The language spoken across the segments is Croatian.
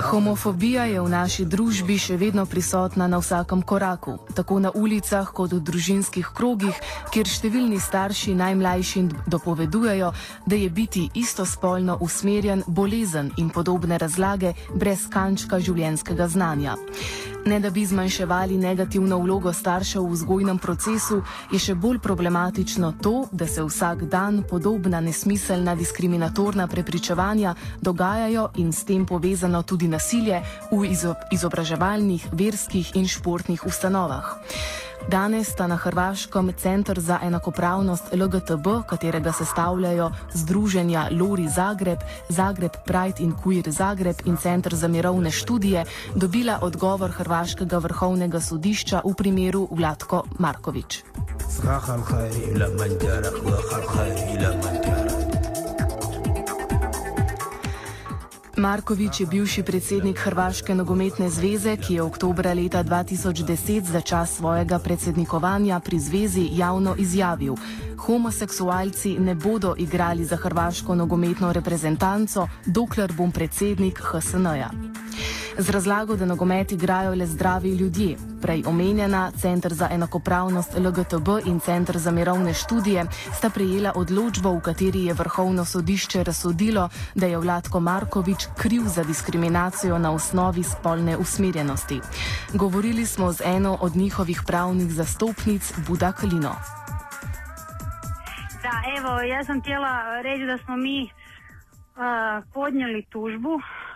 Homofobija je v naši družbi še vedno prisotna na vsakem koraku, tako na ulicah kot v družinskih krogih, kjer številni starši najmlajšim dopovedujejo, da je biti istospolno usmerjen bolezen in podobne razlage brez kančka življenjskega znanja. Ne da bi zmanjševali negativno vlogo staršev v vzgojnem procesu, je še bolj problematično to, da se vsak dan podobna nesmiselna diskriminatorna prepričevanja dogajajo in s tem povezano tudi nasilje v izobraževalnih, verskih in športnih ustanovah. Danes sta na Hrvaškem Centr za enakopravnost LGTB, katerega sestavljajo Združenja Lori Zagreb, Zagreb Pride in Queer Zagreb in Centr za mirovne študije, dobila odgovor Hrvaškega vrhovnega sodišča v primeru Vladko Markovič. Markovič je bivši predsednik Hrvaške nogometne zveze, ki je oktobra leta 2010 za čas svojega predsednikovanja pri zvezi javno izjavil: Homoseksualci ne bodo igrali za hrvaško nogometno reprezentanco, dokler bom predsednik HSN-ja z razlago, da nogomet igrajo le zdravi ljudje. Prej omenjena Centr za enakopravnost LGTB in Centr za mirovne študije sta prejela odločbo, v kateri je vrhovno sodišče razsodilo, da je Vladko Markovič kriv za diskriminacijo na osnovi spolne usmerjenosti. Govorili smo z eno od njihovih pravnih zastopnic, Buda Klino. Da, evo, ja sam htjela reći da smo mi uh, podnijeli tužbu Eh,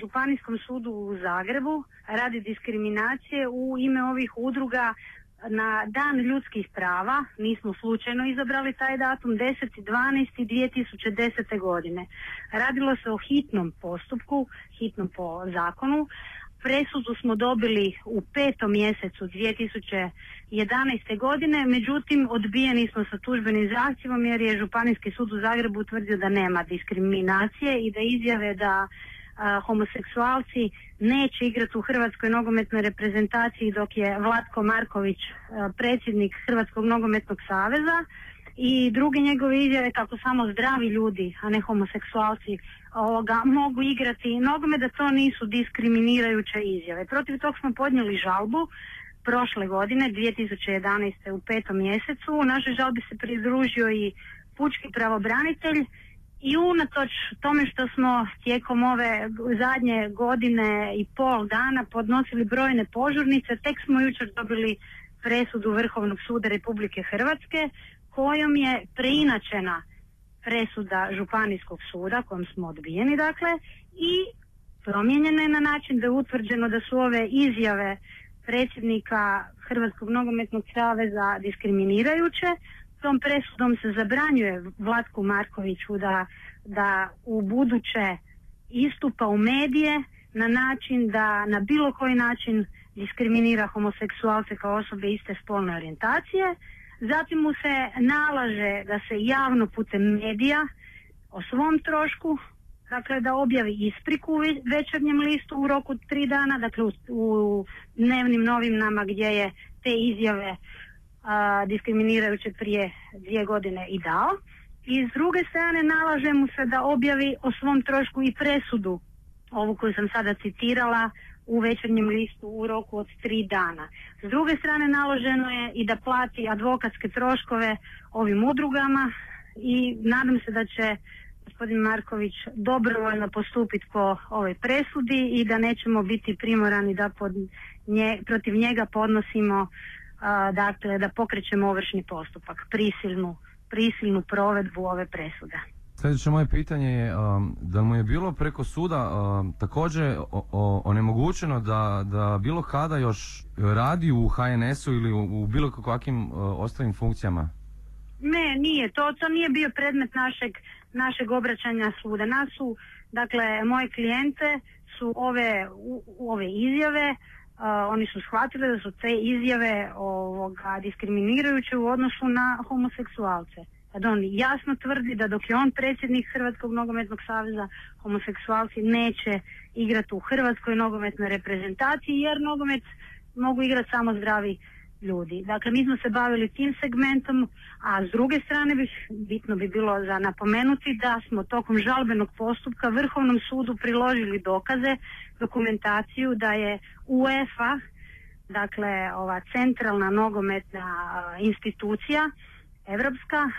Županijskom sudu u Zagrebu radi diskriminacije u ime ovih udruga na dan ljudskih prava, nismo slučajno izabrali taj datum, 10.12.2010. godine. Radilo se o hitnom postupku, hitnom po zakonu, Presudu smo dobili u petom mjesecu 2011. godine, međutim odbijeni smo sa tužbenim zahtjevom jer je Županijski sud u Zagrebu utvrdio da nema diskriminacije i da izjave da homoseksualci neće igrati u Hrvatskoj nogometnoj reprezentaciji dok je Vlatko Marković predsjednik Hrvatskog nogometnog saveza i druge njegove izjave kako samo zdravi ljudi, a ne homoseksualci ovoga, mogu igrati nogome da to nisu diskriminirajuće izjave. Protiv tog smo podnijeli žalbu prošle godine, 2011. u petom mjesecu. U našoj žalbi se pridružio i pučki pravobranitelj i unatoč tome što smo tijekom ove zadnje godine i pol dana podnosili brojne požurnice, tek smo jučer dobili presudu Vrhovnog suda Republike Hrvatske kojom je preinačena presuda Županijskog suda kojom smo odbijeni dakle i promijenjena je na način da je utvrđeno da su ove izjave predsjednika Hrvatskog nogometnog saveza diskriminirajuće. Tom presudom se zabranjuje Vlatku Markoviću da, da u buduće istupa u medije na način da na bilo koji način diskriminira homoseksualce kao osobe iste spolne orijentacije Zatim mu se nalaže da se javno putem medija o svom trošku, dakle da objavi ispriku u večernjem listu u roku tri dana, dakle u, dnevnim novinama gdje je te izjave a, diskriminirajuće prije dvije godine i dao. I s druge strane nalaže mu se da objavi o svom trošku i presudu, ovu koju sam sada citirala, u večernjem listu u roku od tri dana. S druge strane naloženo je i da plati advokatske troškove ovim udrugama i nadam se da će gospodin Marković dobrovoljno postupiti po ovoj presudi i da nećemo biti primorani da pod nje, protiv njega podnosimo dakle da pokrećemo ovršni postupak, prisilnu, prisilnu provedbu ove presude. Sljedeće moje pitanje je um, da mu je bilo preko suda um, također onemogućeno da, da bilo kada još radi u HNS-u ili u, bilo kakvim uh, ostalim funkcijama? Ne, nije. To, to nije bio predmet našeg, našeg obraćanja suda. Nas su, dakle, moje klijente su ove, ove izjave, uh, oni su shvatili da su te izjave ovoga, diskriminirajuće u odnosu na homoseksualce kad jasno tvrdi da dok je on predsjednik Hrvatskog nogometnog saveza homoseksualci neće igrati u Hrvatskoj nogometnoj reprezentaciji jer nogomet mogu igrati samo zdravi ljudi. Dakle, mi smo se bavili tim segmentom, a s druge strane bih, bitno bi bilo za napomenuti da smo tokom žalbenog postupka Vrhovnom sudu priložili dokaze, dokumentaciju da je UEFA, dakle ova centralna nogometna institucija, evropska,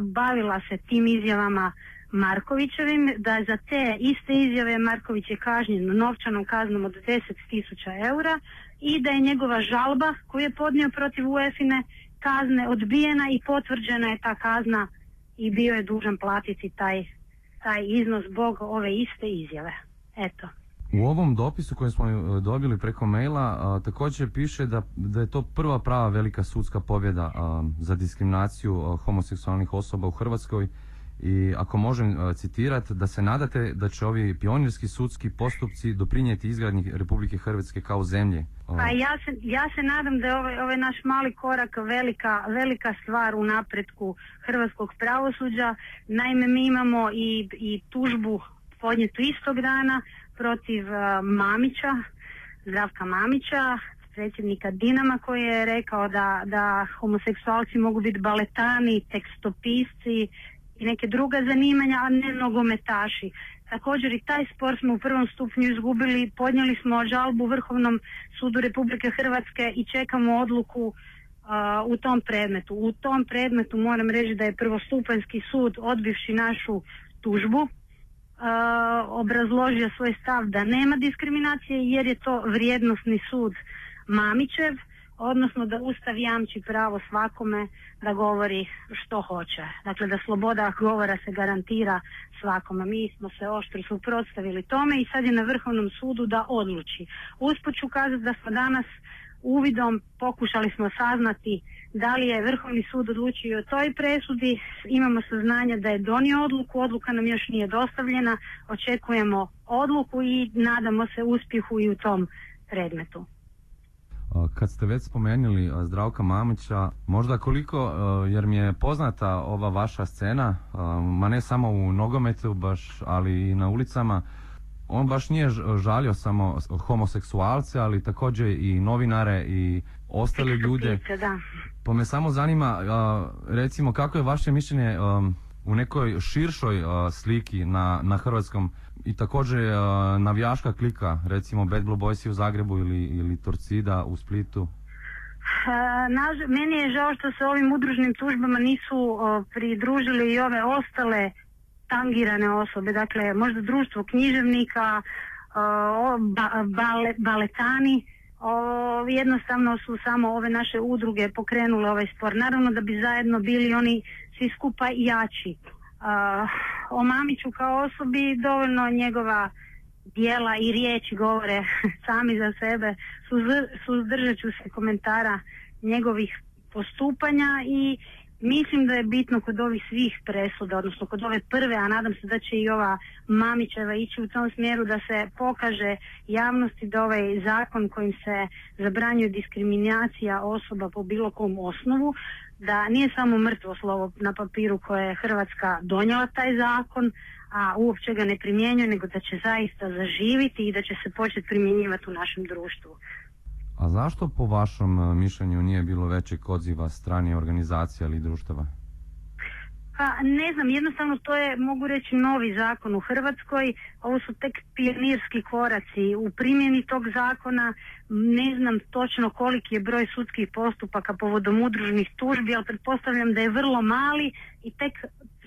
bavila se tim izjavama Markovićevim, da za te iste izjave Marković je kažnjen novčanom kaznom od 10.000 eura i da je njegova žalba koju je podnio protiv UEFA kazne odbijena i potvrđena je ta kazna i bio je dužan platiti taj, taj iznos zbog ove iste izjave. Eto. U ovom dopisu koji smo e, dobili preko maila također piše da, da je to prva prava velika sudska pobjeda za diskriminaciju homoseksualnih osoba u Hrvatskoj i ako možem citirati da se nadate da će ovi pionirski sudski postupci doprinijeti izgradnji Republike Hrvatske kao zemlje. Pa ja se, ja se nadam da je ovaj, ovaj naš mali korak velika, velika stvar u napretku hrvatskog pravosuđa. Naime, mi imamo i, i tužbu podnjetu istog dana protiv uh, Mamića, Zdravka Mamića, predsjednika Dinama koji je rekao da, da homoseksualci mogu biti baletani, tekstopisci, i neke druga zanimanja, a ne nogometaši. Također i taj spor smo u prvom stupnju izgubili, podnijeli smo žalbu Vrhovnom sudu Republike Hrvatske i čekamo odluku u tom predmetu. U tom predmetu moram reći da je prvostupanjski sud odbivši našu tužbu uh, obrazložio svoj stav da nema diskriminacije jer je to vrijednosni sud Mamićev odnosno da Ustav jamči pravo svakome da govori što hoće. Dakle, da sloboda govora se garantira svakome. Mi smo se oštro suprotstavili tome i sad je na Vrhovnom sudu da odluči. Usput ću kazati da smo danas uvidom pokušali smo saznati da li je Vrhovni sud odlučio o toj presudi. Imamo saznanja da je donio odluku, odluka nam još nije dostavljena, očekujemo odluku i nadamo se uspjehu i u tom predmetu. Kad ste već spomenuli Zdravka Mamića, možda koliko, jer mi je poznata ova vaša scena, ma ne samo u nogometu baš, ali i na ulicama, on baš nije žalio samo homoseksualce, ali također i novinare i ostale ljude. Pa me samo zanima, recimo, kako je vaše mišljenje u nekoj širšoj sliki na, na hrvatskom i također navijaška klika, recimo Bad Blue Boysi u Zagrebu ili, ili Torcida u Splitu? meni je žao što se ovim udružnim tužbama nisu pridružili i ove ostale tangirane osobe, dakle možda društvo književnika, baletani, jednostavno su samo ove naše udruge pokrenule ovaj spor. Naravno da bi zajedno bili oni svi skupa jači o Mamiću kao osobi dovoljno njegova dijela i riječi govore sami za sebe, suzdržat ću se komentara njegovih postupanja i mislim da je bitno kod ovih svih presuda, odnosno kod ove prve, a nadam se da će i ova Mamićeva ići u tom smjeru da se pokaže javnosti da ovaj zakon kojim se zabranjuje diskriminacija osoba po bilo kom osnovu, da nije samo mrtvo slovo na papiru koje je Hrvatska donijela taj zakon, a uopće ga ne primjenjuje, nego da će zaista zaživiti i da će se početi primjenjivati u našem društvu. A zašto po vašem e, mišljenju nije bilo većeg odziva strani organizacija ili društava? Pa ne znam, jednostavno to je, mogu reći, novi zakon u Hrvatskoj. Ovo su tek pionirski koraci u primjeni tog zakona. Ne znam točno koliki je broj sudskih postupaka povodom udružnih tužbi, ali pretpostavljam da je vrlo mali i tek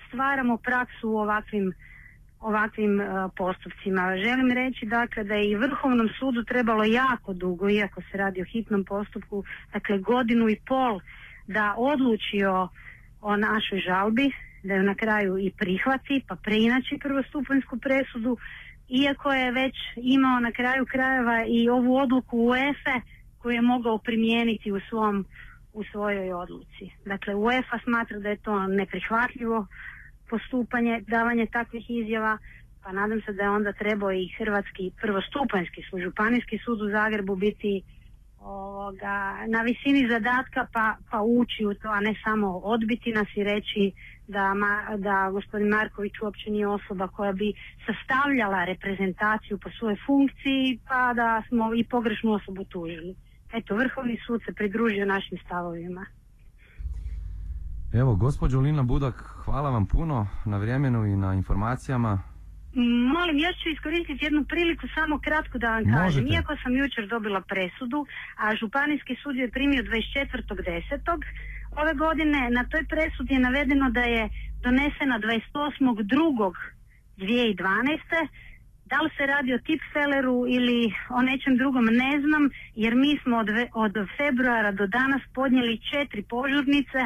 stvaramo praksu u ovakvim ovakvim uh, postupcima. Želim reći dakle da je i Vrhovnom sudu trebalo jako dugo, iako se radi o hitnom postupku, dakle godinu i pol da odluči o o našoj žalbi, da ju na kraju i prihvati, pa preinači prvostupanjsku presudu, iako je već imao na kraju krajeva i ovu odluku UEFA koju je mogao primijeniti u svom u svojoj odluci. Dakle, UEFA smatra da je to neprihvatljivo postupanje, davanje takvih izjava, pa nadam se da je onda trebao i hrvatski prvostupanjski sud, županijski sud u Zagrebu biti ovoga, na visini zadatka pa, pa ući u to, a ne samo odbiti nas i reći da, da gospodin Marković uopće nije osoba koja bi sastavljala reprezentaciju po svojoj funkciji pa da smo i pogrešnu osobu tužili. eto, Vrhovni sud se pridružio našim stavovima. Evo, gospođo Lina Budak, hvala vam puno na vremenu i na informacijama. Molim, ja ću iskoristiti jednu priliku samo kratko da vam kažem. Možete. Iako sam jučer dobila presudu, a Županijski sud je primio 24.10. ove godine, na toj presudi je navedeno da je donesena 28.2.2012. Da li se radi o tipfelleru ili o nečem drugom ne znam, jer mi smo od, ve- od februara do danas podnijeli četiri požurnice,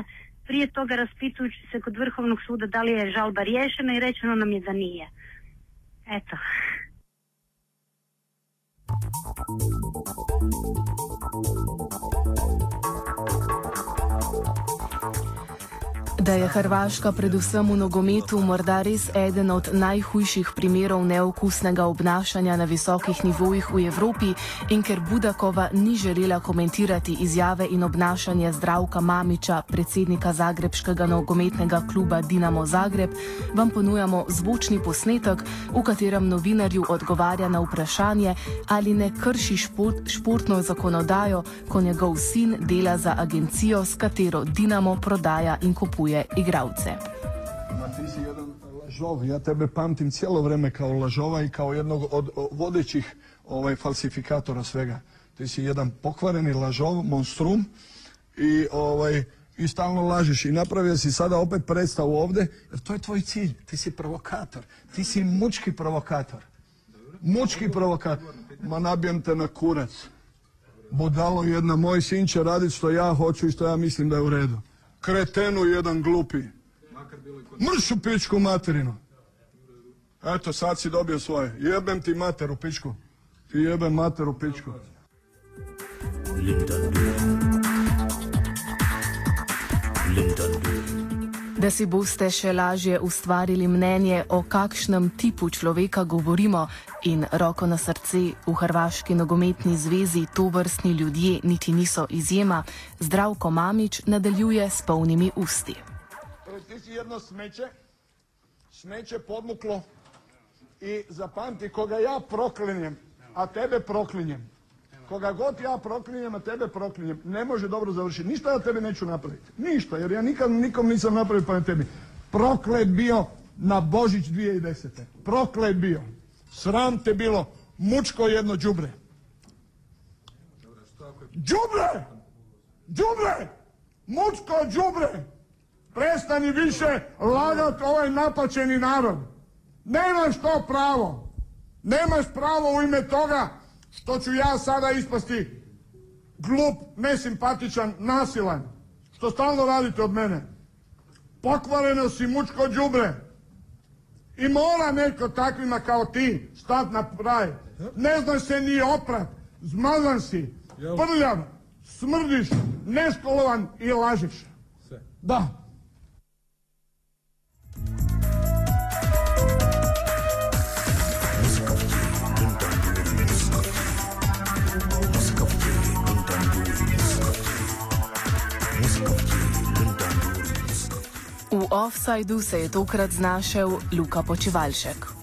prije toga raspitujući se kod Vrhovnog suda da li je žalba riješena i rečeno nam je da nije. Eto. Da je Hrvaška predvsem v nogometu morda res eden od najhujših primerov neokusnega obnašanja na visokih nivojih v Evropi in ker Budakova ni želela komentirati izjave in obnašanje Zdravka Mamiča, predsednika Zagrebškega nogometnega kluba Dinamo Zagreb, vam ponujamo zvočni posnetek, v katerem novinarju odgovarja na vprašanje, ali ne krši šport, športno zakonodajo, ko njegov sin dela za agencijo, s katero Dinamo prodaja in kupuje igralce. Ma ti si jedan lažov, ja tebe pamtim cijelo vrijeme kao lažova i kao jednog od vodećih ovaj, falsifikatora svega. Ti si jedan pokvareni lažov, monstrum i, ovaj, i stalno lažeš i napravio si sada opet predstavu ovdje, jer to je tvoj cilj, ti si provokator, ti si mučki provokator. Mučki provokator. Ma nabijem te na kurac. Budalo jedna, moj sin će raditi što ja hoću i što ja mislim da je u redu. Kretenu jedan glupi. Mršu pičku materinu. Eto, sad si dobio svoje. Jebem ti mater u pičku. Ti jebem mater u pičku. Da si boste še lažje ustvarili mnenje, o kakšnem tipu človeka govorimo in roko na srce v Hrvaški nogometni zvezi to vrstni ljudje niti niso izjema, Zdravko Mamič nadaljuje s polnimi usti. Ti si jedno smeće, smeće podmuklo i zapamti koga ja proklinjem, a tebe proklinjem. Koga god ja proklinjem, a tebe proklinjem, ne može dobro završiti. Ništa ja tebi neću napraviti. Ništa, jer ja nikad nikom nisam napravio pa na tebi. Proklet bio na Božić 2010. Proklet bio. Sram te bilo. Mučko jedno đubre. Đubre! Đubre! Mučko đubre! Prestani više lagat ovaj napačeni narod. Nemaš to pravo. Nemaš pravo u ime toga što ću ja sada ispasti glup, nesimpatičan, nasilan. Što stalno radite od mene. Pokvareno si mučko đubre. I mora neko takvima kao ti stat na kraj. Ne znaš se ni oprat. Zmazan si. Prljav. Smrdiš. Neškolovan i lažiš. Da. Offsajdu se je tokrat znašel Luka Počivalšek.